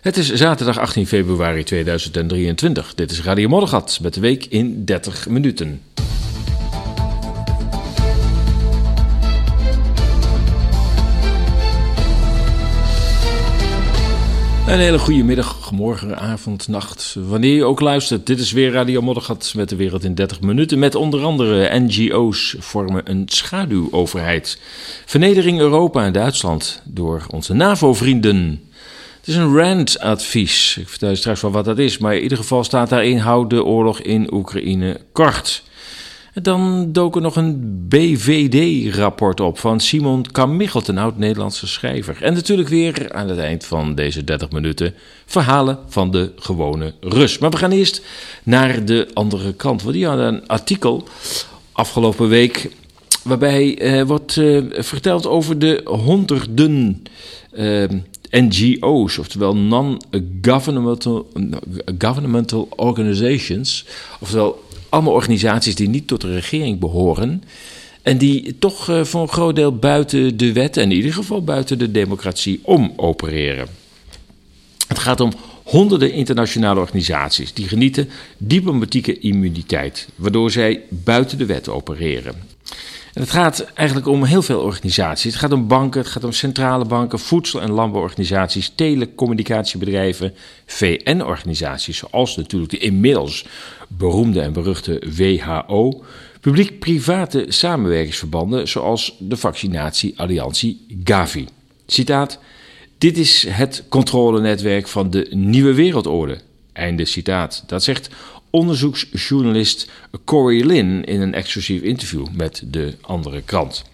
Het is zaterdag 18 februari 2023. Dit is Radio Moddergat met de week in 30 minuten. Een hele goede middag, morgen, avond, nacht, wanneer je ook luistert. Dit is weer Radio Moddergat met de wereld in 30 minuten. Met onder andere NGO's vormen een schaduwoverheid. Vernedering Europa en Duitsland door onze NAVO-vrienden. Is een RAND-advies. Ik vertel je straks wel wat dat is, maar in ieder geval staat daarin: houd de oorlog in Oekraïne kort. Dan dook er nog een BVD-rapport op van Simon Kamichelt, een oud-Nederlandse schrijver. En natuurlijk weer aan het eind van deze 30 minuten verhalen van de gewone Rus. Maar we gaan eerst naar de andere kant. Want die hadden een artikel afgelopen week waarbij eh, wordt eh, verteld over de honderden eh, NGO's, oftewel non-governmental governmental organizations, oftewel allemaal organisaties die niet tot de regering behoren. En die toch uh, voor een groot deel buiten de wet en in ieder geval buiten de democratie om opereren. Het gaat om honderden internationale organisaties die genieten diplomatieke immuniteit, waardoor zij buiten de wet opereren. En het gaat eigenlijk om heel veel organisaties. Het gaat om banken, het gaat om centrale banken, voedsel- en landbouworganisaties, telecommunicatiebedrijven, VN-organisaties, zoals natuurlijk de inmiddels beroemde en beruchte WHO, publiek-private samenwerkingsverbanden, zoals de vaccinatiealliantie Gavi. Citaat: Dit is het controlenetwerk van de nieuwe wereldorde. Einde citaat. Dat zegt onderzoeksjournalist Corey Lynn in een exclusief interview met de andere krant.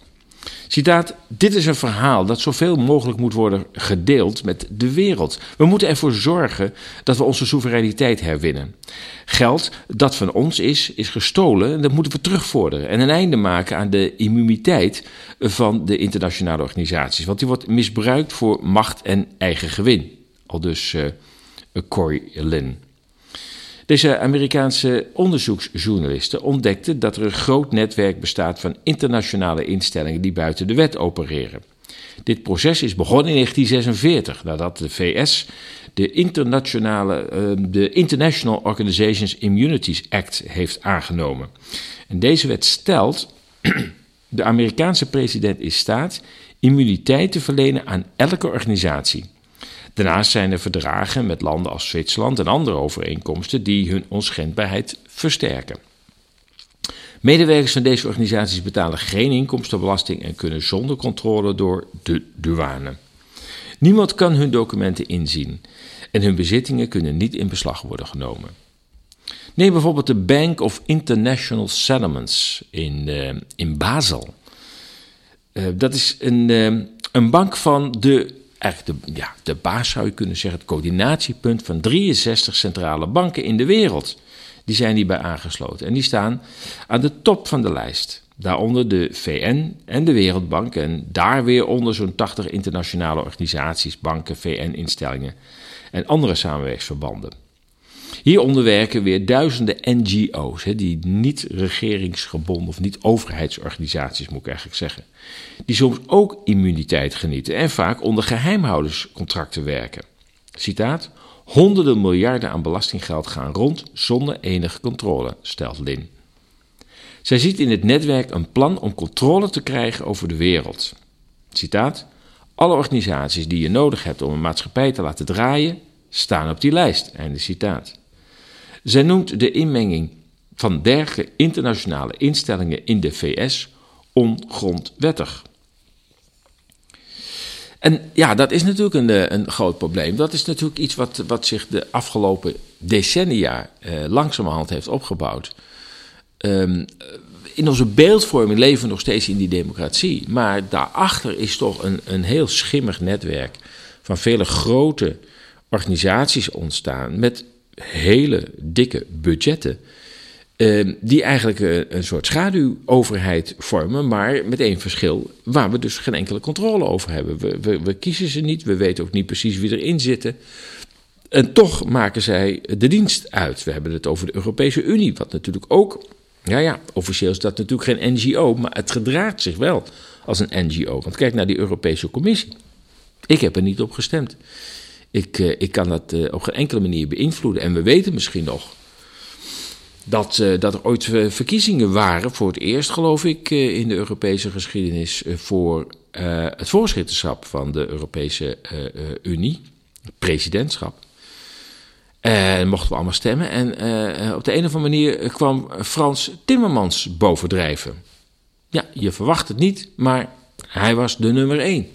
Citaat: Dit is een verhaal dat zoveel mogelijk moet worden gedeeld met de wereld. We moeten ervoor zorgen dat we onze soevereiniteit herwinnen. Geld dat van ons is, is gestolen en dat moeten we terugvorderen. En een einde maken aan de immuniteit van de internationale organisaties. Want die wordt misbruikt voor macht en eigen gewin. Al dus uh, Corey Lynn. Deze Amerikaanse onderzoeksjournalisten ontdekten dat er een groot netwerk bestaat van internationale instellingen die buiten de wet opereren. Dit proces is begonnen in 1946, nadat de VS de, internationale, ehm, de International Organizations Immunities Act heeft aangenomen. En deze wet stelt: de Amerikaanse president is staat immuniteit te verlenen aan elke organisatie. Daarnaast zijn er verdragen met landen als Zwitserland en andere overeenkomsten die hun onschendbaarheid versterken. Medewerkers van deze organisaties betalen geen inkomstenbelasting en kunnen zonder controle door de douane. Niemand kan hun documenten inzien en hun bezittingen kunnen niet in beslag worden genomen. Neem bijvoorbeeld de Bank of International Settlements in, uh, in Basel. Uh, dat is een, uh, een bank van de eigenlijk de, ja, de baas zou je kunnen zeggen, het coördinatiepunt van 63 centrale banken in de wereld. Die zijn hierbij aangesloten en die staan aan de top van de lijst. Daaronder de VN en de Wereldbank en daar weer onder zo'n 80 internationale organisaties, banken, VN-instellingen en andere samenwerkingsverbanden. Hieronder werken weer duizenden NGO's, die niet regeringsgebonden of niet overheidsorganisaties, moet ik eigenlijk zeggen. Die soms ook immuniteit genieten en vaak onder geheimhouderscontracten werken. Citaat: Honderden miljarden aan belastinggeld gaan rond zonder enige controle, stelt Lin. Zij ziet in het netwerk een plan om controle te krijgen over de wereld. Citaat: Alle organisaties die je nodig hebt om een maatschappij te laten draaien, staan op die lijst. Einde citaat. Zij noemt de inmenging van dergelijke internationale instellingen in de VS ongrondwettig. En ja, dat is natuurlijk een, eh, een groot probleem. Dat is natuurlijk iets wat, wat zich de afgelopen decennia eh, langzamerhand heeft opgebouwd. Um, in onze beeldvorming leven we nog steeds in die democratie. Maar daarachter is toch een, een heel schimmig netwerk van vele grote organisaties ontstaan. Met hele dikke budgetten. Uh, die eigenlijk een, eh, een soort schaduwoverheid vormen, maar met één verschil, waar we dus geen enkele controle over hebben. We, we, we, kiezen ze niet, we weten ook niet precies wie erin zitten. En toch maken zij de dienst uit. We hebben het over de Europese Unie, wat natuurlijk ook, ja ja, officieel is dat natuurlijk geen NGO, maar het gedraagt zich wel als een NGO. Want kijk naar die Europese Commissie. Ik heb er niet op gestemd. Ik, ik kan dat op geen enkele manier beïnvloeden. En we weten misschien nog dat, dat er ooit verkiezingen waren, voor het eerst geloof ik in de Europese geschiedenis, voor het voorzitterschap van de Europese Unie, presidentschap. En mochten we allemaal stemmen. En op de een of andere manier kwam Frans Timmermans bovendrijven. Ja, je verwacht het niet, maar hij was de nummer één.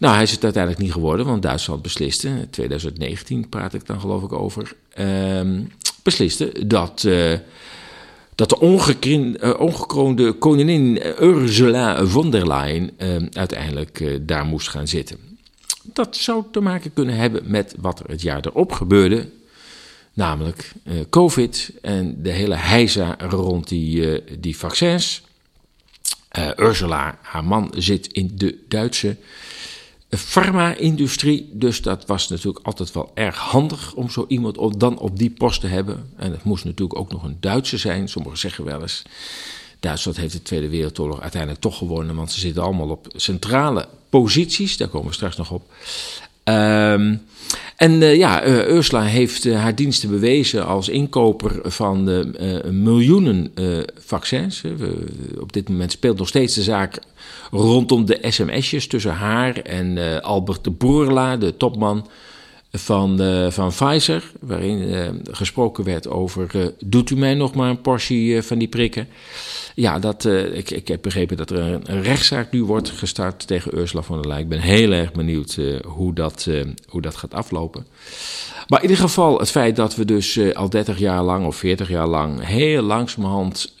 Nou, hij is het uiteindelijk niet geworden, want Duitsland besliste, 2019 praat ik dan geloof ik over, uh, besliste dat, uh, dat de ongekroonde koningin Ursula von der Leyen uiteindelijk daar moest gaan zitten. Dat zou te maken kunnen hebben met wat er het jaar erop gebeurde, Namelijk COVID en de hele heisa rond die, die vaccins. Ursula, haar man, zit in de Duitse farma-industrie. Dus dat was natuurlijk altijd wel erg handig om zo iemand op, dan op die post te hebben. En het moest natuurlijk ook nog een Duitse zijn. Sommigen zeggen wel eens. Duitsland heeft de Tweede Wereldoorlog uiteindelijk toch gewonnen, want ze zitten allemaal op centrale posities. Daar komen we straks nog op. Um, en uh, ja, uh, Ursula heeft uh, haar diensten bewezen als inkoper van miljoenen vaccins. op dit moment speelt nog steeds de zaak rondom de sms'jes tussen haar en Albert de Boerla, de topman van, van Pfizer, waarin gesproken werd over: doet u mij nog maar een portie van die prikken? Ja, dat, uh, ik, ik heb begrepen dat er een, rechtszaak nu wordt gestart tegen Ursula von der Leyen. Ik ben heel erg benieuwd uh, hoe, dat, uh, hoe dat gaat aflopen. Maar in ieder geval het feit dat we dus al 30 jaar lang of 40 jaar lang heel langzamerhand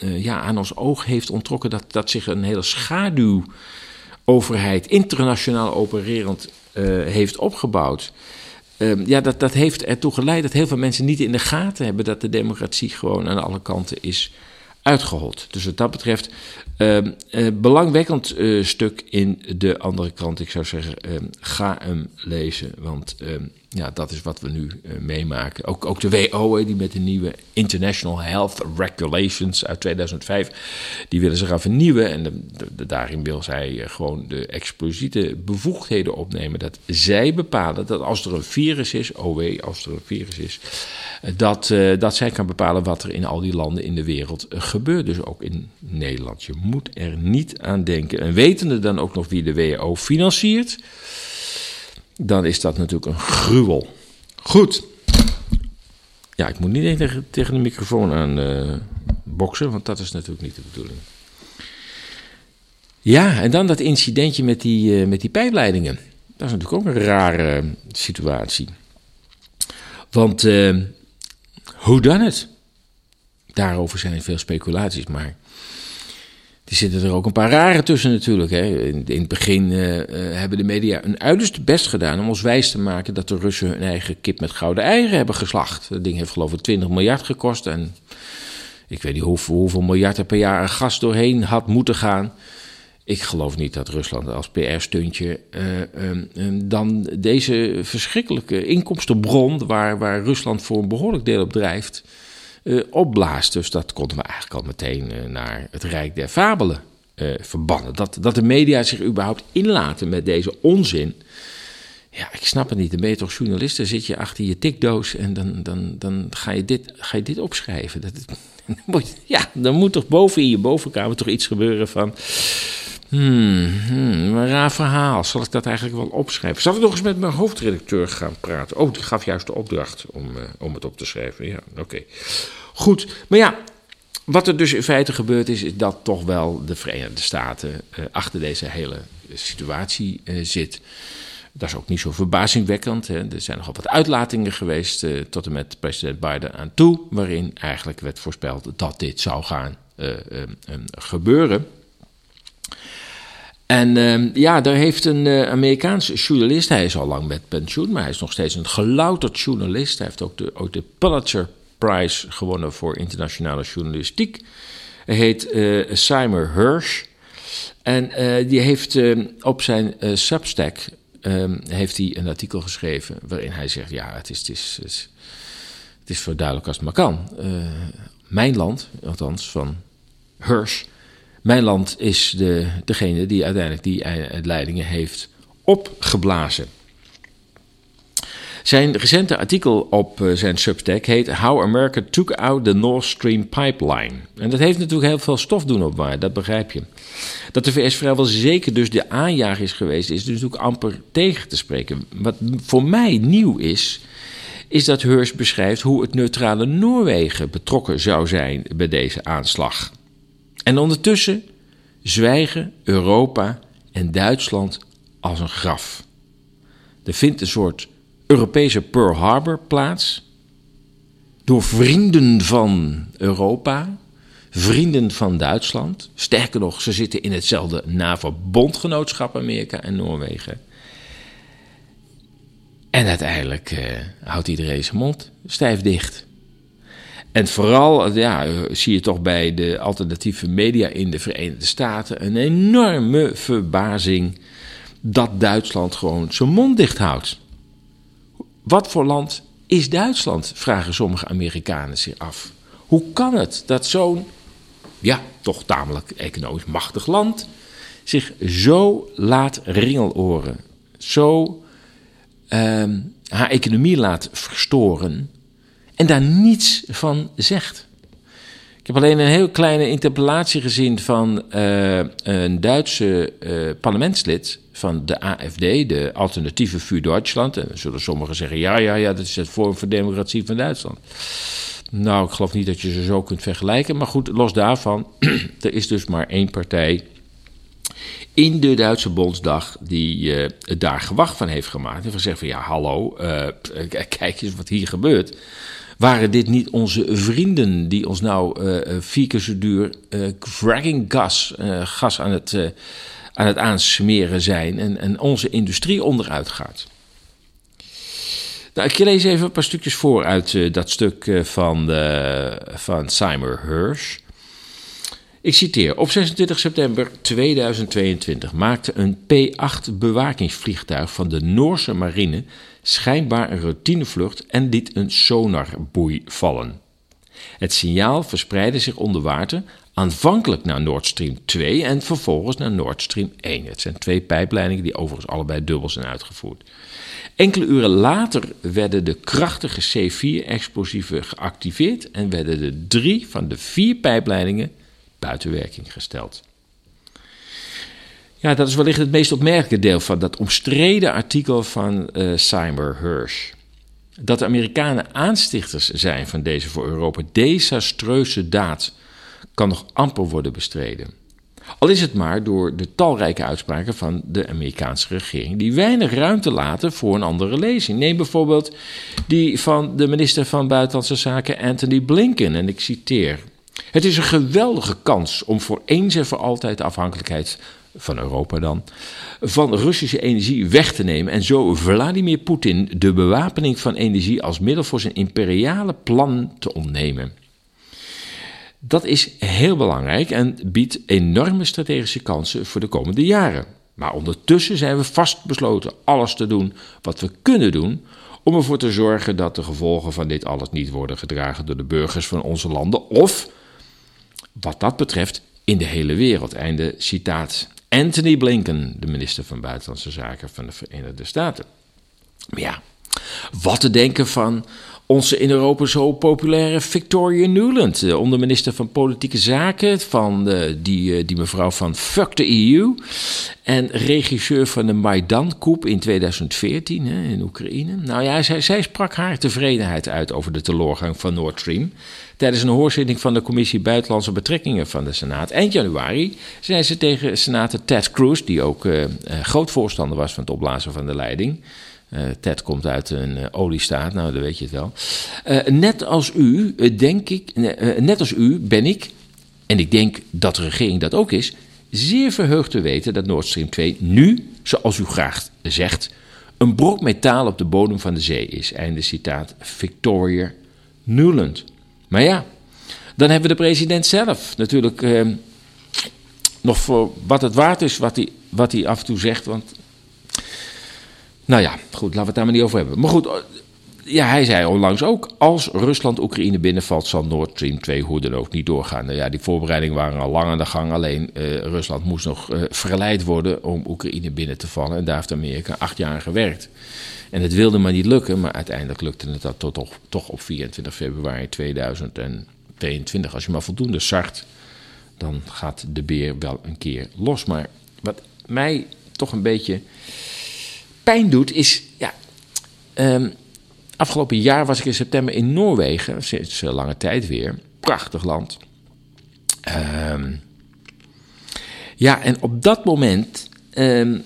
ja, aan ons oog heeft ontrokken dat, dat zich een hele schaduwoverheid, internationaal opererend, heeft opgebouwd. Um, ja, dat, dat heeft ertoe geleid dat heel veel mensen niet in de gaten hebben dat de democratie gewoon aan alle kanten is uitgehold. Dus wat dat betreft, uh, belangwekkend uh, stuk in de andere krant. Ik zou zeggen, ehm, ga hem lezen, want ehm, ja, dat is wat we nu eh, meemaken. Ook, ook de WHO, die met de nieuwe International Health Regulations uit 2005, die willen ze gaan vernieuwen. En de, daarin wil zij eh, gewoon de explosiete bevoegdheden opnemen. Dat zij bepalen dat als er een virus is, OW, als er een virus is, eh, dat, dat zij kan bepalen wat er in al die landen in de wereld gebeurt. Dus ook in Nederland. Je moet er niet aan denken. En wetende dan ook nog wie de WHO financiert dan is dat natuurlijk een gruwel. Goed. Ja, ik moet niet tegen, tegen de microfoon aan uh, boksen, want dat is natuurlijk niet de bedoeling. Ja, en dan dat incidentje met die, uh, met die pijpleidingen. Dat is natuurlijk ook een rare uh, situatie. Want hoe dan het? Daarover zijn veel speculaties, maar er zitten er ook een paar rare tussen natuurlijk. Hè. In, het begin uh, hebben de media een uiterste best gedaan om ons wijs te maken dat de Russen hun eigen kip met gouden eieren hebben geslacht. Dat ding heeft geloof ik 20 miljard gekost en ik weet niet hoeveel, miljard er per jaar aan gas doorheen had moeten gaan. Ik geloof niet dat Rusland als PR-stuntje uh, uh, dan deze verschrikkelijke inkomstenbron, waar, waar Rusland voor een behoorlijk deel op drijft, opblaast. Dus dat konden we eigenlijk al meteen uh, naar het Rijk der Fabelen uh, verbannen. Dat, dat de media zich überhaupt inlaten met deze onzin. Ja, ik snap het niet. Dan ben je toch journalist, dan zit je achter je tikdoos en dan, dan, dan ga, je dit, ga je dit opschrijven. Dat, ja, dan moet toch boven in je bovenkamer toch iets gebeuren van... Hmm, hmm, een raar verhaal. Zal ik dat eigenlijk wel opschrijven? Zal ik nog eens met mijn hoofdredacteur gaan praten? Oh, die gaf juist de opdracht om, uh, om het op te schrijven. Ja, oké. Goed, maar ja, wat er dus in feite gebeurd is, is dat toch wel de Verenigde Staten uh, achter deze hele situatie uh, zit. Dat is ook niet zo verbazingwekkend. Hè. Er zijn nogal wat uitlatingen geweest tot en met president Biden aan toe, waarin eigenlijk werd voorspeld dat dit zou gaan gebeuren. En uh, ja, daar heeft een uh, Amerikaanse journalist, hij is al lang met pensioen, maar hij is nog steeds een gelouterd journalist. Hij heeft ook de, Pulitzer Prize gewonnen voor internationale journalistiek. Hij heet uh, Simon Hirsch. En die heeft op zijn Substack ehm, heeft hij een artikel geschreven waarin hij zegt: Ja, het is, het is, het is, het is zo duidelijk als het maar kan. mijn land, althans van Hirsch mijn land is de, degene die uiteindelijk die leidingen heeft opgeblazen. Zijn recente artikel op uh, zijn Substack heet How America Took Out the Nord Stream Pipeline. En dat heeft natuurlijk heel veel stof doen op waar, dat begrijp je. Dat de VS vrijwel zeker dus de aanjager is geweest, is dus natuurlijk amper tegen te spreken. Wat voor mij nieuw is, is dat Hearst beschrijft hoe het neutrale Noorwegen betrokken zou zijn bij deze aanslag. En ondertussen zwijgen Europa en Duitsland als een graf. Er vindt een soort Europese Pearl Harbor plaats. Door vrienden van Europa, vrienden van Duitsland. Sterker nog, ze zitten in hetzelfde NAVO-bondgenootschap Amerika en Noorwegen. En uiteindelijk uh, houdt iedereen zijn mond stijf dicht. En vooral ja, zie je toch bij de alternatieve media in de Verenigde Staten een enorme verbazing dat Duitsland gewoon zijn mond dicht houdt. Wat voor land is Duitsland? vragen sommige Amerikanen zich af. Hoe kan het dat zo'n, ja, toch tamelijk economisch machtig land zich zo laat ringeloren, zo uh, haar economie laat verstoren en daar niets van zegt? Ik heb alleen een heel kleine interpellatie gezien van uh, een Duitse uh, parlementslid van de AFD, de Alternatieve Vuur Duitsland. En zullen sommigen zeggen: ja, ja, ja, dat is het vorm voor democratie van Duitsland. Nou, ik geloof niet dat je ze zo kunt vergelijken. Maar goed, los daarvan, er is dus maar één partij in de Duitse Bondsdag die uh, het daar gewacht van heeft gemaakt. En gezegd van ja, hallo, kijk eens wat hier gebeurt. Waren dit niet onze vrienden die ons nou uh, vier keer zo duur fracking gas, gas aan het aan het aansmeren zijn en, en onze industrie onderuit gaat. Nou, ik lees even een paar stukjes voor uit dat stuk van, van Simon Hirsch. Ik citeer: Op 26 september 2022 maakte een P-8 bewakingsvliegtuig van de Noorse marine schijnbaar een routinevlucht en liet een sonarboei vallen. Het signaal verspreidde zich onder water aanvankelijk naar Nord Stream 2 en vervolgens naar Nord Stream 1. Het zijn twee pijpleidingen die overigens allebei dubbel zijn uitgevoerd. Enkele uren later werden de krachtige C4-explosieven geactiveerd en werden de drie van de vier pijpleidingen buiten werking gesteld. Ja, dat is wellicht het meest opmerkelijke deel van dat omstreden artikel van uh, Simon Hirsch. Dat de Amerikanen aanstichters zijn van deze voor Europa desastreuze daad kan nog amper worden bestreden. Al is het maar door de talrijke uitspraken van de Amerikaanse regering, die weinig ruimte laten voor een andere lezing. Neem bijvoorbeeld die van de minister van Buitenlandse Zaken Anthony Blinken, en ik citeer. Het is een geweldige kans om voor eens en voor altijd de afhankelijkheid van Europa dan, van Russische energie weg te nemen en zo Vladimir Poetin de bewapening van energie als middel voor zijn imperiale plan te ontnemen. Dat is heel belangrijk en biedt enorme strategische kansen voor de komende jaren. Maar ondertussen zijn we vastbesloten alles te doen wat we kunnen doen om ervoor te zorgen dat de gevolgen van dit alles niet worden gedragen door de burgers van onze landen of, wat dat betreft, in de hele wereld. Einde citaat. Anthony Blinken, de minister van Buitenlandse Zaken van de Verenigde Staten. Maar ja, wat te denken van onze in Europa zo populaire Victoria Nuland, de onderminister van Politieke Zaken, van die, die mevrouw van Fuck the EU. En regisseur van de Maidan-coup in 2014 hè, in Oekraïne. Nou ja, zij, sprak haar tevredenheid uit over de teleurgang van Nord Stream. Tijdens een hoorzitting van de Commissie Buitenlandse Betrekkingen van de Senaat eind januari zei ze tegen senator Ted Cruz, die ook groot voorstander was van het opblazen van de leiding. Uh, Ted komt uit een uh, oliestaat, nou dan weet je het wel. Uh, net als u, denk ik, net als u ben ik, en ik denk dat de regering dat ook is, zeer verheugd te weten dat Nord Stream 2 nu, zoals u graag zegt, een brok metaal op de bodem van de zee is. Einde citaat Victoria Nuland. Maar ja, dan hebben we de president zelf natuurlijk nog voor wat het waard is wat hij, wat hij af en toe zegt. Want nou ja, goed, laten we het daar maar niet over hebben. Maar goed, ja, hij zei onlangs ook, als Rusland Oekraïne binnenvalt, zal Nord Stream 2 hoe dan ook niet doorgaan. Nou ja, die voorbereidingen waren al lang aan de gang, alleen uh, Rusland moest nog uh, verleid worden om Oekraïne binnen te vallen. En daar heeft Amerika acht jaar gewerkt. En het wilde maar niet lukken, maar uiteindelijk lukte het dat toch, toch op 24 februari 2022. Als je maar voldoende zart, dan gaat de beer wel een keer los. Maar wat mij toch een beetje pijn doet, is ja. Um, Afgelopen jaar was ik in september in Noorwegen, sinds uh, lange tijd weer. Prachtig land. Ehm, ja, en op dat moment um,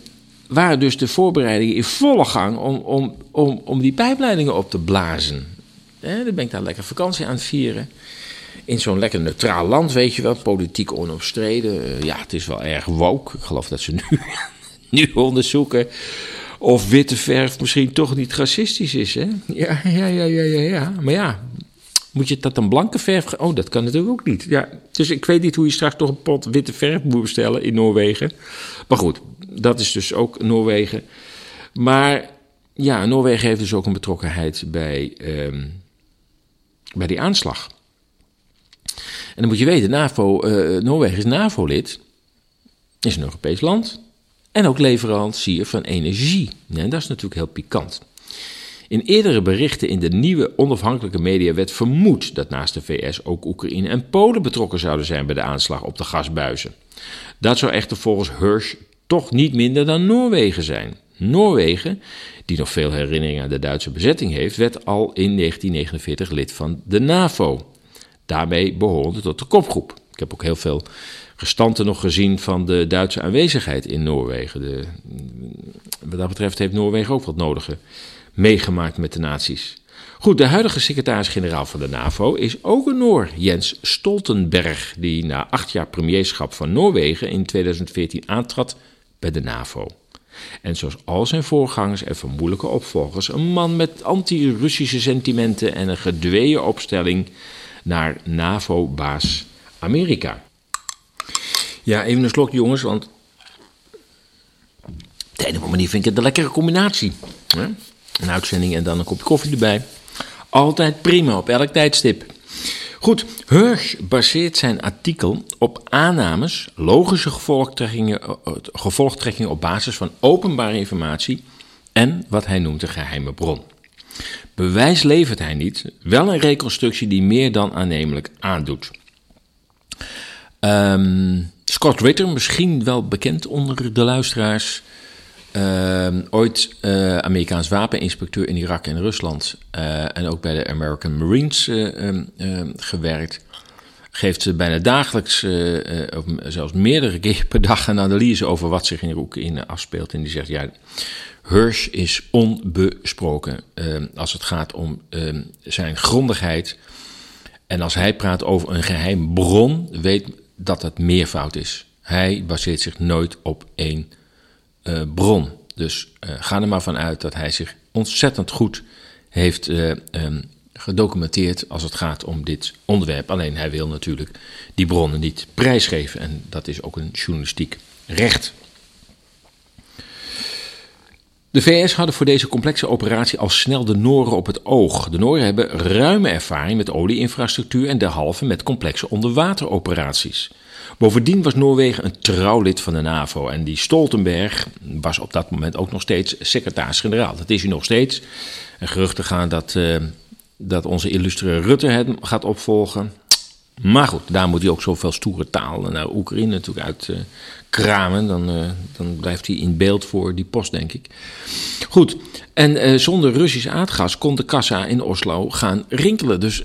waren dus de voorbereidingen in volle gang om, om, om, om die pijpleidingen op te blazen. Eh, dan ben ik daar lekker vakantie aan het vieren. In zo'n lekker neutraal land, weet je wel, politiek onopstreden. Uh, ja, het is wel erg woke. Ik geloof dat ze nu, nu onderzoeken of witte verf misschien toch niet racistisch is, hè? Ja, ja, ja, ja, ja. Maar ja, moet je dat dan blanke verf... Oh, dat kan natuurlijk ook niet. Ja, dus ik weet niet hoe je straks toch een pot witte verf moet bestellen in Noorwegen. Maar goed, dat is dus ook Noorwegen. Maar ja, Noorwegen heeft dus ook een betrokkenheid bij, um, bij die aanslag. En dan moet je weten, NAVO, uh, Noorwegen is NAVO-lid, is een Europees land... En ook leverancier van energie. En dat is natuurlijk heel pikant. In eerdere berichten in de nieuwe onafhankelijke media werd vermoed dat naast de VS ook Oekraïne en Polen betrokken zouden zijn bij de aanslag op de gasbuizen. Dat zou echter volgens Hirsch toch niet minder dan Noorwegen zijn. Noorwegen, die nog veel herinneringen aan de Duitse bezetting heeft, werd al in 1949 lid van de NAVO. Daarmee behoorde tot de kopgroep. Ik heb ook heel veel restanten nog gezien van de Duitse aanwezigheid in Noorwegen. De, wat dat betreft heeft Noorwegen ook wat nodige meegemaakt met de nazi's. Goed, de huidige secretaris-generaal van de NAVO is ook een Noor, Jens Stoltenberg, die na acht jaar premierschap van Noorwegen in 2014 aantrad bij de NAVO. En zoals al zijn voorgangers en vermoedelijke opvolgers, een man met anti-Russische sentimenten en een gedweeën opstelling naar NAVO-baas Amerika. Ja, even een slok jongens, want op de ene manier vind ik het een lekkere combinatie. Hè? Een uitzending en dan een kopje koffie erbij. Altijd prima, op elk tijdstip. Goed, Hirsch baseert zijn artikel op aannames, logische gevolgtrekkingen, eh, gevolgtrekkingen op basis van openbare informatie en wat hij noemt een geheime bron. Bewijs levert hij niet, wel een reconstructie die meer dan aannemelijk aandoet. Um, Scott Ritter, misschien wel bekend onder de luisteraars. Uh, ooit uh, Amerikaans wapeninspecteur in Irak en Rusland. Uh, en ook bij de American Marines uh, gewerkt. Geeft bijna dagelijks, of zelfs meerdere keer per dag, een analyse over wat zich in Oekraïne afspeelt. En die zegt: ja, Hirsch is onbesproken ehm, als het gaat om ehm, zijn grondigheid. En als hij praat over een geheim bron, weet dat het meervoud is. Hij baseert zich nooit op één uh, bron. Dus uh, ga er maar van uit dat hij zich ontzettend goed heeft uh, um, gedocumenteerd als het gaat om dit onderwerp. Alleen hij wil natuurlijk die bronnen niet prijsgeven. En dat is ook een journalistiek recht. De VS hadden voor deze complexe operatie al snel de Noren op het oog. De Noren hebben ruime ervaring met olieinfrastructuur en derhalve met complexe onderwateroperaties. Bovendien was Noorwegen een trouw lid van de NAVO en die Stoltenberg was op dat moment ook nog steeds secretaris-generaal. Dat is hij nog steeds. En geruchten gaan dat, uh, dat onze illustre Rutte het gaat opvolgen. Maar goed, daar moet hij ook zoveel stoere taal naar Oekraïne natuurlijk uit uh, kramen. Dan, uh, dan blijft hij in beeld voor die post, denk ik. Goed, en uh, zonder Russisch aardgas kon de kassa in Oslo gaan rinkelen. Dus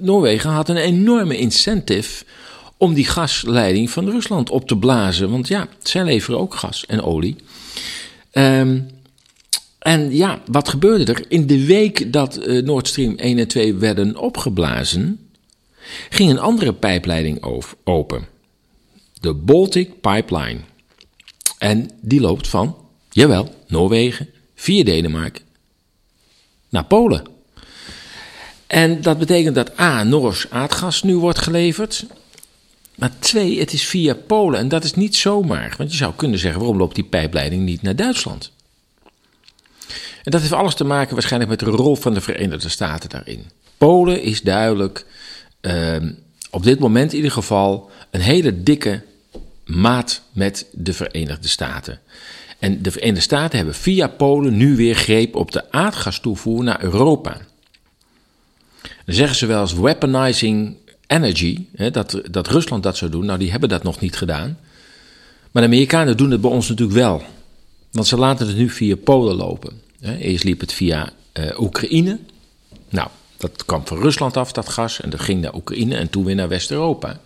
Noorwegen had een enorme incentive om die gasleiding van Rusland op te blazen. Want ja, zij leveren ook gas en olie. Um, en ja, wat gebeurde er? In de week dat Nord Stream 1 en 2 werden opgeblazen, ging een andere pijpleiding open. De Baltic Pipeline. En die loopt van, jawel, Noorwegen, via Denemarken naar Polen. En dat betekent dat A, Noors aardgas nu wordt geleverd. Maar twee, het is via Polen en dat is niet zomaar. Want je zou kunnen zeggen, waarom loopt die pijpleiding niet naar Duitsland? En dat heeft alles te maken waarschijnlijk met de rol van de Verenigde Staten daarin. Polen is duidelijk, ehm, op dit moment in ieder geval, een hele dikke maat met de Verenigde Staten. En de Verenigde Staten hebben via Polen nu weer greep op de aardgastoevoer naar Europa. Dan zeggen ze wel eens weaponizing energy, hè, dat, dat Rusland dat zou doen. Nou, die hebben dat nog niet gedaan. Maar de Amerikanen doen het bij ons natuurlijk wel. Want ze laten het nu via Polen lopen. Eerst liep het via uh, Oekraïne. Nou, dat kwam van Rusland af, dat gas. En dat ging naar Oekraïne en toen weer naar West-Europa.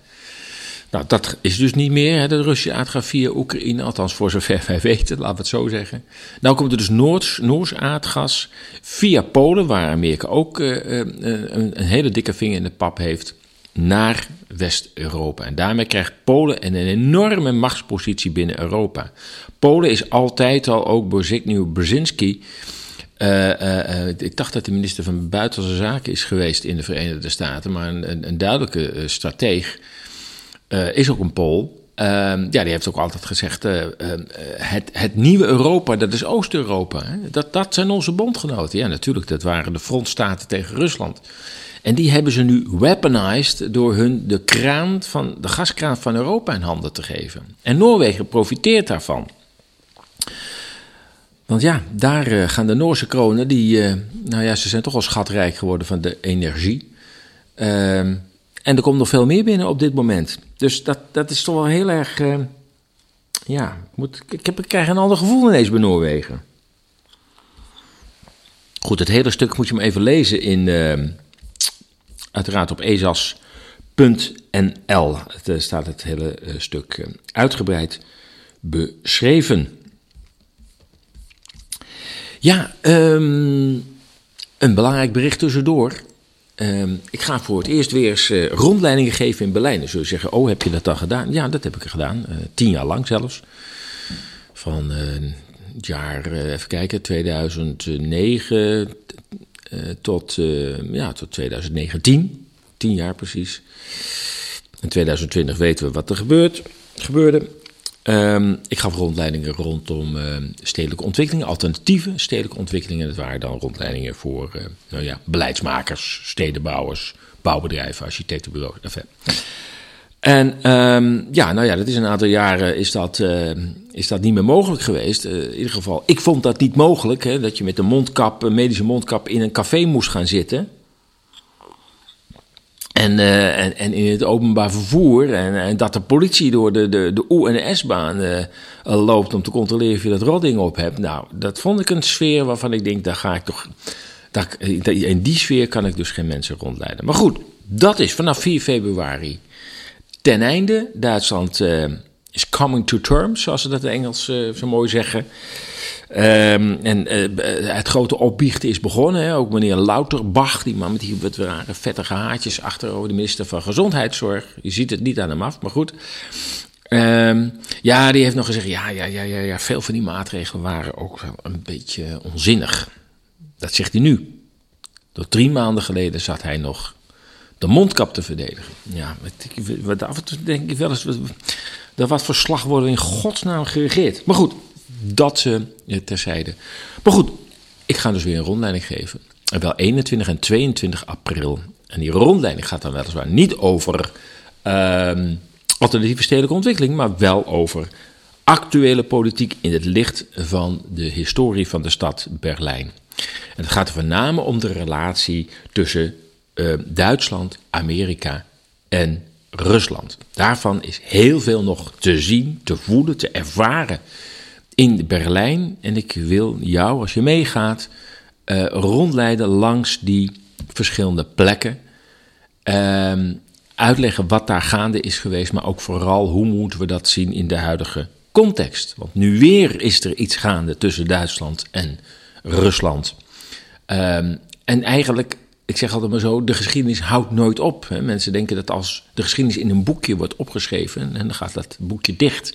Nou, dat is dus niet meer. Hè. De Russische aardgas via Oekraïne, althans voor zover wij weten, laten we het zo zeggen. Nou komt er dus Noords, Noors aardgas via Polen, waar Amerika ook uh, een, een, hele dikke vinger in de pap heeft, naar West-Europa. En daarmee krijgt Polen een enorme machtspositie binnen Europa. Polen is altijd al, ook door Zygmunt Brzezinski, uh, uh, ik dacht dat de minister van Buitenlandse Zaken is geweest in de Verenigde Staten, maar een, een, duidelijke strateeg is ook een Pool. Ehm, ja, die heeft ook altijd gezegd: het, het nieuwe Europa, dat is Oost-Europa. Dat, dat zijn onze bondgenoten. Ja, natuurlijk, dat waren de frontstaten tegen Rusland. En die hebben ze nu weaponized door hun de kraan van de gaskraan van Europa in handen te geven. En Noorwegen profiteert daarvan. Want ja, daar uh, gaan de Noorse kronen, die, uh, nou ja, ze zijn toch al schatrijk geworden van de energie. Uh, en er komt nog veel meer binnen op dit moment. Dus dat, dat is toch wel heel erg, uh, ja, moet, ik, heb, ik krijg een ander gevoel ineens bij Noorwegen. Goed, het hele stuk moet je maar even lezen in, ehm, uiteraard op ezas.nl. Daar staat het hele stuk uitgebreid beschreven. Ja, um, een belangrijk bericht tussendoor. Um, ik ga voor het eerst weer eens uh, rondleidingen geven in Berlijn. Dan zul je zeggen, oh, heb je dat dan gedaan? Ja, dat heb ik gedaan. Uh, tien jaar lang zelfs. Van het jaar, even kijken, 2009 tot, ja, tot 2019. Tien jaar precies. In 2020 weten we wat er gebeurt, gebeurde. Um, ik gaf rondleidingen rondom uh, stedelijke ontwikkelingen, alternatieve stedelijke ontwikkelingen. Dat waren dan rondleidingen voor uh, nou ja, beleidsmakers, stedenbouwers, bouwbedrijven, architectenbureaus. Enfin. En um, ja, nou ja, dat is een aantal jaren is dat, is dat niet meer mogelijk geweest. in ieder geval, ik vond dat niet mogelijk, hè, dat je met een mondkap, een medische mondkap in een café moest gaan zitten. En, uh, en, en, in het openbaar vervoer. En, en, dat de politie door de, de, de O- en S-baan uh, loopt om te controleren of je dat rodding op hebt. Nou, dat vond ik een sfeer waarvan ik denk, daar ga ik toch. In die sfeer kan ik dus geen mensen rondleiden. Maar goed, dat is vanaf 4 februari ten einde. Duitsland is coming to terms, zoals ze dat in Engels zo mooi zeggen. Um, en uh, het grote opbiechten is begonnen. Hè. Ook meneer Louterbach, die man met die wat rare vettige haartjes achterover, de minister van Gezondheidszorg. Je ziet het niet aan hem af, maar goed. Um, ja, die heeft nog gezegd: ja, ja, ja, ja, ja, veel van die maatregelen waren ook een beetje onzinnig. Dat zegt hij nu. Door drie maanden geleden zat hij nog de mondkap te verdedigen. Ja, wat, af en toe denk ik wel eens. Dat wat voor slag worden in godsnaam geregeerd. Maar goed, dat ze uh, terzijde. Maar goed, ik ga dus weer een rondleiding geven. En wel 21 en 22 april. En die rondleiding gaat dan weliswaar niet over uh, alternatieve stedelijke ontwikkeling, maar wel over actuele politiek in het licht van de historie van de stad Berlijn. En het gaat name om de relatie tussen uh, Duitsland, Amerika en Rusland. Daarvan is heel veel nog te zien, te voelen, te ervaren in Berlijn. En ik wil jou, als je meegaat, uh, rondleiden langs die verschillende plekken. Uh, uitleggen wat daar gaande is geweest, maar ook vooral hoe moeten we dat zien in de huidige context. Want nu weer is er iets gaande tussen Duitsland en Rusland. Um, en eigenlijk, ik zeg altijd maar zo, de geschiedenis houdt nooit op. Hè. Mensen denken dat als de geschiedenis in een boekje wordt opgeschreven, en dan gaat dat boekje dicht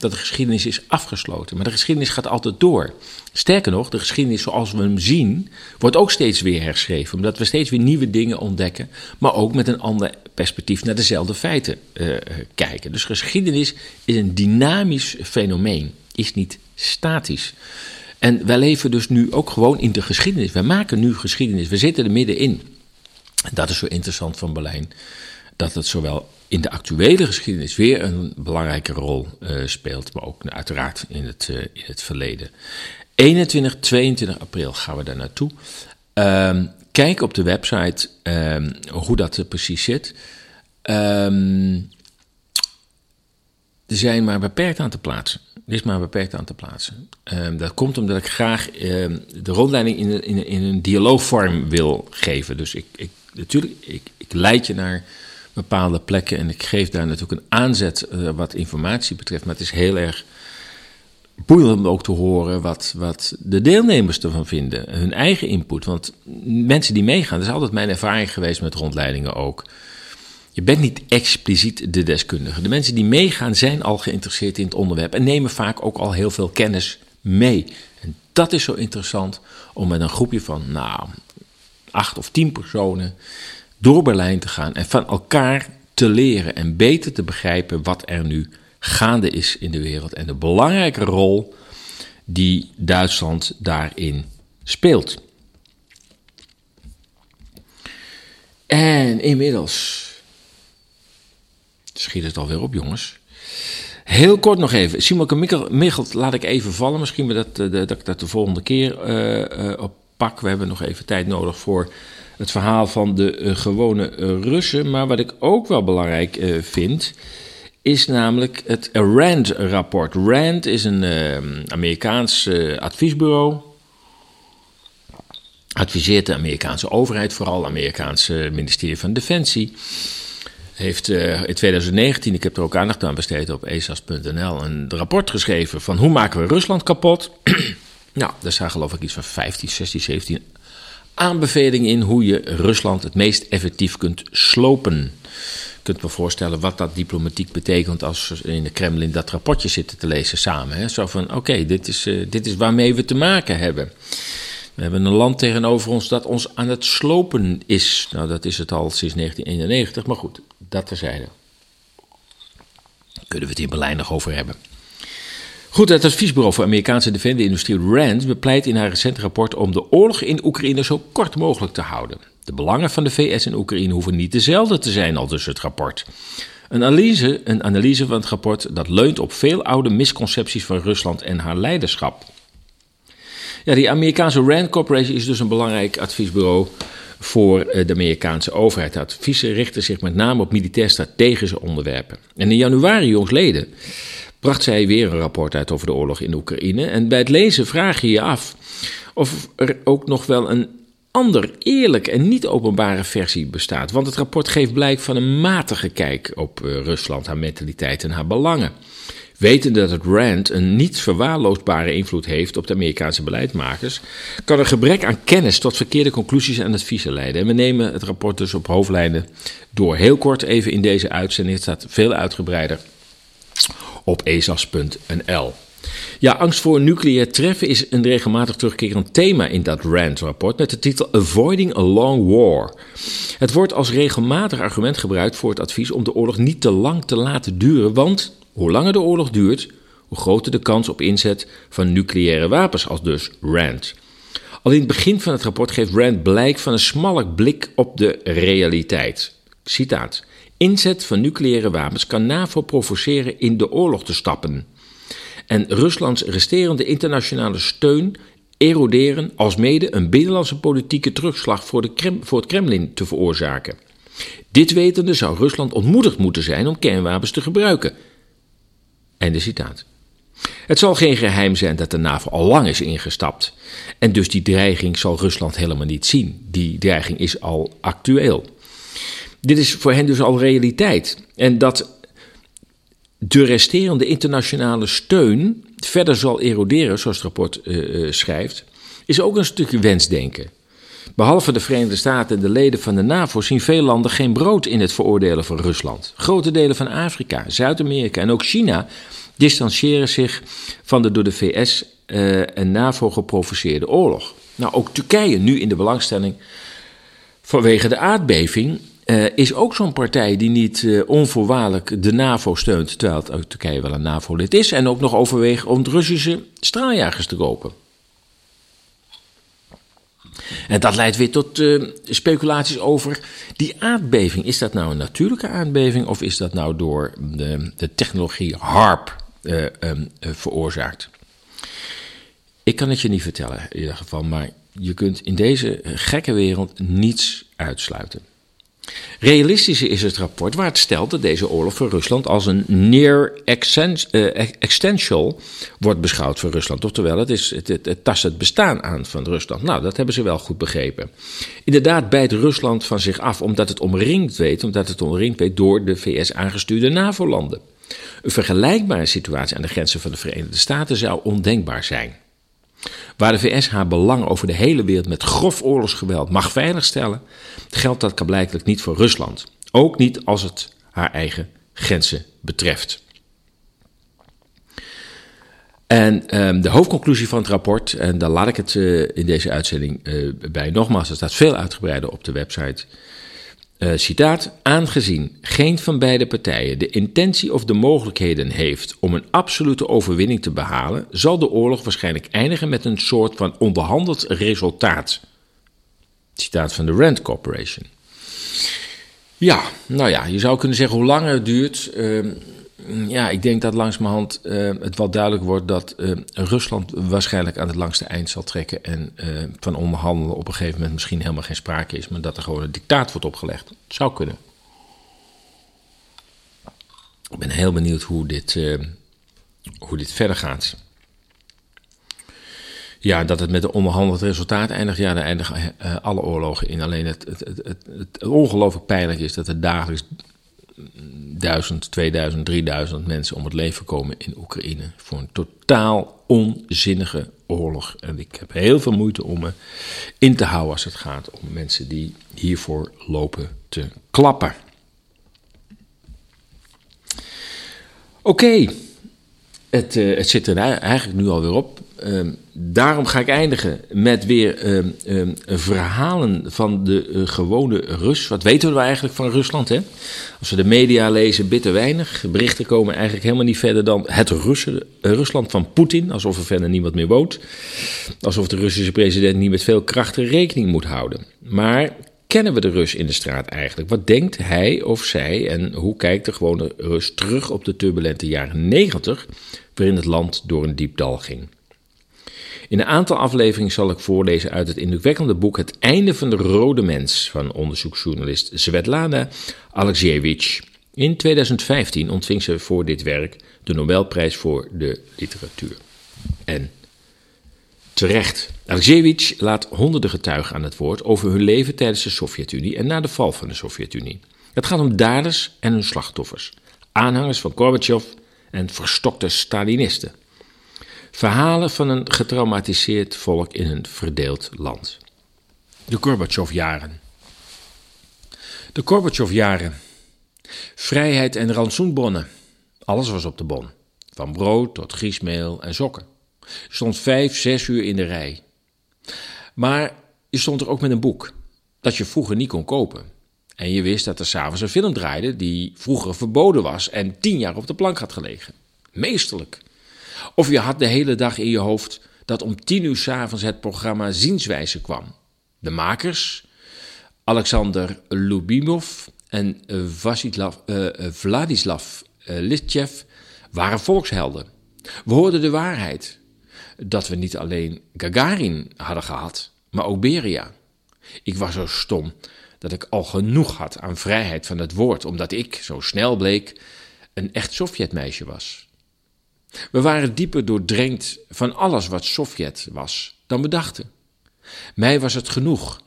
dat de geschiedenis is afgesloten. Maar de geschiedenis gaat altijd door. Sterker nog, de geschiedenis zoals we hem zien, wordt ook steeds weer herschreven. Omdat we steeds weer nieuwe dingen ontdekken, maar ook met een ander perspectief naar dezelfde feiten uh, kijken. Dus geschiedenis is een dynamisch fenomeen, is niet statisch. En wij leven dus nu ook gewoon in de geschiedenis. We maken nu geschiedenis. We zitten er middenin. Dat is zo interessant van Berlijn. Dat het zowel in de actuele geschiedenis weer een belangrijke rol uh, speelt, maar ook uiteraard in het, uh, in het verleden. 21, 22 april gaan we daar naartoe. Um, kijk op de website um, hoe dat er precies zit. Um, er zijn maar beperkt aantal plaatsen. Er is maar beperkt aantal plaatsen. dat komt omdat ik graag de rondleiding in, in, in, een dialoogvorm wil geven. Dus ik, ik natuurlijk, ik, ik leid je naar bepaalde plekken. En ik geef daar natuurlijk een aanzet uh, wat informatie betreft. Maar het is heel erg boeiend om ook te horen wat, wat de deelnemers ervan vinden. Hun eigen input. Want mensen die meegaan, dat is altijd mijn ervaring geweest met rondleidingen ook. Je bent niet expliciet de deskundige. De mensen die meegaan zijn al geïnteresseerd in het onderwerp en nemen vaak ook al heel veel kennis mee. En dat is zo interessant om met een groepje van, nou, acht of tien personen door Berlijn te gaan en van elkaar te leren en beter te begrijpen wat er nu gaande is in de wereld en de belangrijke rol die Duitsland daarin speelt. En inmiddels schiet het alweer op, jongens. Heel kort nog even. Simon Michelt laat ik even vallen. Misschien dat, eh, dat ik dat de volgende keer uh, op pak. We hebben nog even tijd nodig voor het verhaal van de gewone Russen. Maar wat ik ook wel belangrijk vind, is namelijk het RAND-rapport. RAND is een Amerikaans adviesbureau. Adviseert de Amerikaanse overheid, vooral het Amerikaanse ministerie van Defensie. Heeft in 2019, ik heb er ook aandacht aan besteed op esas.nl, een rapport geschreven van hoe maken we Rusland kapot. nou, daar staan geloof ik iets van 15, 16, 17 aanbevelingen in hoe je Rusland het meest effectief kunt slopen. Je kunt me voorstellen wat dat diplomatiek betekent als we in de Kremlin dat rapportje zitten te lezen samen. Hè? Zo van, oké, dit, is, uh, dit is waarmee we te maken hebben. We hebben een land tegenover ons dat ons aan het slopen is. Nou, dat is het al sinds 1991, maar goed, dat terzijde. Kunnen we het in Berlijn nog over hebben. Goed, het adviesbureau voor Amerikaanse defensieindustrie RAND bepleit in haar recente rapport om de oorlog in Oekraïne zo kort mogelijk te houden. De belangen van de VS in Oekraïne hoeven niet dezelfde te zijn, al dus het rapport. Een analyse, een analyse van het rapport dat leunt op veel oude misconcepties van Rusland en haar leiderschap. Ja, die Amerikaanse RAND Corporation is dus een belangrijk adviesbureau voor eh, de Amerikaanse overheid. De adviezen richten zich met name op militair-strategische onderwerpen. En in januari jongsleden bracht zij weer een rapport uit over de oorlog in Oekraïne. En bij het lezen vraag je je af of er ook nog wel een ander, eerlijk en niet openbare versie bestaat. Want het rapport geeft blijk van een matige kijk op uh, Rusland, haar mentaliteit en haar belangen. Wetende dat het RAND een niet verwaarloosbare invloed heeft op de Amerikaanse beleidsmakers, kan er gebrek aan kennis tot verkeerde conclusies en adviezen leiden. En we nemen het rapport dus op hoofdlijnen door. Heel kort even in deze uitzending, het staat veel uitgebreider op esas.nl. Ja, angst voor nucleair treffen is een regelmatig terugkerend thema in dat RAND-rapport met de titel Avoiding a Long War. Het wordt als regelmatig argument gebruikt voor het advies om de oorlog niet te lang te laten duren, want hoe langer de oorlog duurt, hoe groter de kans op inzet van nucleaire wapens, als dus RAND. Al in het begin van het rapport geeft RAND blijk van een smalle blik op de realiteit. Citaat. Inzet van nucleaire wapens kan NAVO provoceren in de oorlog te stappen. En Ruslands resterende internationale steun eroderen alsmede een binnenlandse politieke terugslag voor, de voor het Kremlin te veroorzaken. Dit wetende zou Rusland ontmoedigd moeten zijn om kernwapens te gebruiken. Einde citaat. Het zal geen geheim zijn dat de NAVO al lang is ingestapt. En dus die dreiging zal Rusland helemaal niet zien. Die dreiging is al actueel. Dit is voor hen dus al realiteit. En dat de resterende internationale steun verder zal eroderen, zoals het rapport uh, schrijft, is ook een stukje wensdenken. Behalve de Verenigde Staten en de leden van de NAVO zien veel landen geen brood in het veroordelen van Rusland. Grote delen van Afrika, Zuid-Amerika en ook China distancieren zich van de door de VS uh, en NAVO geprovoceerde oorlog. Nou, ook Turkije nu in de belangstelling vanwege de aardbeving uh, is ook zo'n partij die niet uh, onvoorwaardelijk de NAVO steunt, terwijl Turkije wel een NAVO-lid is, en ook nog overweegt om Russische straaljagers te kopen. En dat leidt weer tot uh, speculaties over die aardbeving. Is dat nou een natuurlijke aardbeving of is dat nou door de, de technologie HARP uh, um, uh, veroorzaakt? Ik kan het je niet vertellen in ieder geval, maar je kunt in deze gekke wereld niets uitsluiten. Realistischer is het rapport waar het stelt dat deze oorlog voor Rusland als een near existential wordt beschouwd voor Rusland. Oftewel, het, is, het, tast het bestaan aan van Rusland. Nou, dat hebben ze wel goed begrepen. Inderdaad bijt Rusland van zich af omdat het omringd weet, omdat het omringd weet door de VS aangestuurde NAVO-landen. Een vergelijkbare situatie aan de grenzen van de Verenigde Staten zou ondenkbaar zijn. Waar de VS haar belang over de hele wereld met grof oorlogsgeweld mag veiligstellen, geldt dat blijkbaar niet voor Rusland. Ook niet als het haar eigen grenzen betreft. En um, de hoofdconclusie van het rapport, en daar laat ik het uh, in deze uitzending uh, bij nogmaals, er staat veel uitgebreider op de website. Uh, citaat: Aangezien geen van beide partijen de intentie of de mogelijkheden heeft om een absolute overwinning te behalen, zal de oorlog waarschijnlijk eindigen met een soort van onderhandeld resultaat. Citaat van de Rand Corporation. Ja, nou ja, je zou kunnen zeggen hoe langer het duurt. Uh, ja, ik denk dat langzamerhand uh, het wel duidelijk wordt dat uh, Rusland waarschijnlijk aan het langste eind zal trekken. En uh, van onderhandelen op een gegeven moment misschien helemaal geen sprake is, maar dat er gewoon een dictaat wordt opgelegd. Het zou kunnen. Ik ben heel benieuwd hoe dit, hoe dit verder gaat. Ja, dat het met een onderhandeld resultaat eindigt. Ja, daar eindigen alle oorlogen in. Alleen het, het, het, het, het ongelooflijk pijnlijk is dat er dagelijks 1000, 2000, 3000 mensen om het leven komen in Oekraïne. Voor een totaal onzinnige oorlog. En ik heb heel veel moeite om me in te houden als het gaat om mensen die hiervoor lopen te klappen. Oké, het, uh, het zit er eigenlijk nu alweer op. Uh, daarom ga ik eindigen met weer uh, verhalen van de uh, gewone Rus. Wat weten we eigenlijk van Rusland? Hè? Als we de media lezen, bitter weinig. Berichten komen eigenlijk helemaal niet verder dan het Russen, Rusland van Poetin. Alsof er verder niemand meer woont. Alsof de Russische president niet met veel krachten rekening moet houden. Maar kennen we de Rus in de straat eigenlijk? Wat denkt hij of zij en hoe kijkt de gewone Rus terug op de turbulente jaren 90, waarin het land door een diep dal ging? In een aantal afleveringen zal ik voorlezen uit het indrukwekkende boek Het einde van de rode mens van onderzoeksjournalist Svetlana Alexievich. In 2015 ontving ze voor dit werk de Nobelprijs voor de literatuur. En terecht. Alexievich laat honderden getuigen aan het woord over hun leven tijdens de Sovjet-Unie en na de val van de Sovjet-Unie. Het gaat om daders en hun slachtoffers, aanhangers van Gorbachev en verstokte Stalinisten. Verhalen van een getraumatiseerd volk in een verdeeld land. De Gorbachev-jaren. De Gorbachev-jaren. Vrijheid en rantsoenbonnen. Alles was op de bon. Van brood tot griesmeel en sokken. Je stond vijf, zes uur in de rij. Maar je stond er ook met een boek dat je vroeger niet kon kopen. En je wist dat er s'avonds een film draaide die vroeger verboden was en tien jaar op de plank had gelegen. Meesterlijk. Of je had de hele dag in je hoofd dat om tien uur s'avonds het programma Zienswijze kwam. De makers, Alexander Lubimov en Vasislav, uh, Vladislav uh, Litjev, waren volkshelden. We hoorden de waarheid. Dat we niet alleen Gagarin hadden gehad, maar ook Beria. Ik was zo stom dat ik al genoeg had aan vrijheid van het woord, omdat ik, zo snel bleek, een echt Sovjetmeisje was. We waren dieper doordrenkt van alles wat Sovjet was dan we dachten. Mij was het genoeg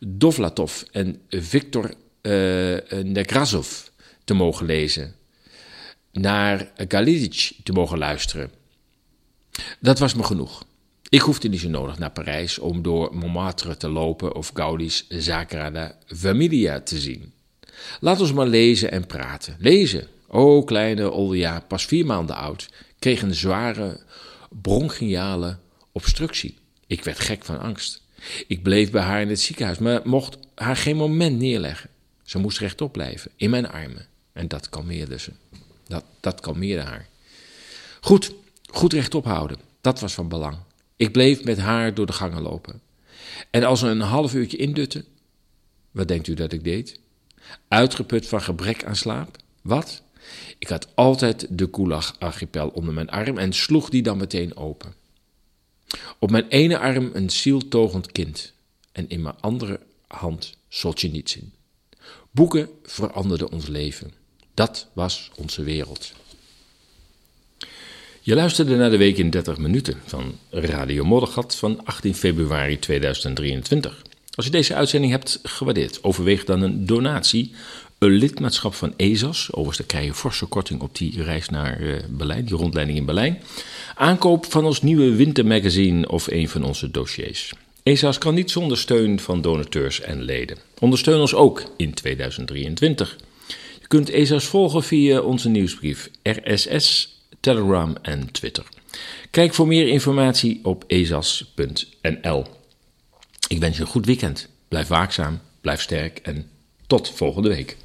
Dovlatov en Viktor uh, Nekrasov te mogen lezen, naar Galidic te mogen luisteren. Dat was me genoeg. Ik hoefde niet zo nodig naar Parijs om door Montmartre te lopen of Gaudi's Sagrada Familia te zien. Laat ons maar lezen en praten. Lezen. O, kleine Olja, pas vier maanden oud, kreeg een zware bronchiale obstructie. Ik werd gek van angst. Ik bleef bij haar in het ziekenhuis, maar mocht haar geen moment neerleggen. Ze moest rechtop blijven, in mijn armen. En dat kalmeerde ze. Dat, dat kalmeerde haar. Goed, goed rechtop houden. Dat was van belang. Ik bleef met haar door de gangen lopen. En als we een half uurtje indutten, wat denkt u dat ik deed? Uitgeput van gebrek aan slaap? Wat? Ik had altijd de Kulag-archipel onder mijn arm en sloeg die dan meteen open. Op mijn ene arm een zieltogend kind en in mijn andere hand Solzhenitsyn. Boeken veranderden ons leven. Dat was onze wereld. Je luisterde naar de week in 30 minuten van Radio Moddergat van 18 februari 2023. Als je deze uitzending hebt gewaardeerd, overweeg dan een donatie, een lidmaatschap van ESAS. Overigens, dan krijg je forse korting op die reis naar uh, Berlijn, die rondleiding in Berlijn. Aankoop van ons nieuwe wintermagazine of een van onze dossiers. ESAS kan niet zonder steun van donateurs en leden. Ondersteun ons ook in 2023. Je kunt ESAS volgen via onze nieuwsbrief RSS Telegram en Twitter. Kijk voor meer informatie op ezas.nl. Ik wens je een goed weekend. Blijf waakzaam, blijf sterk en tot volgende week.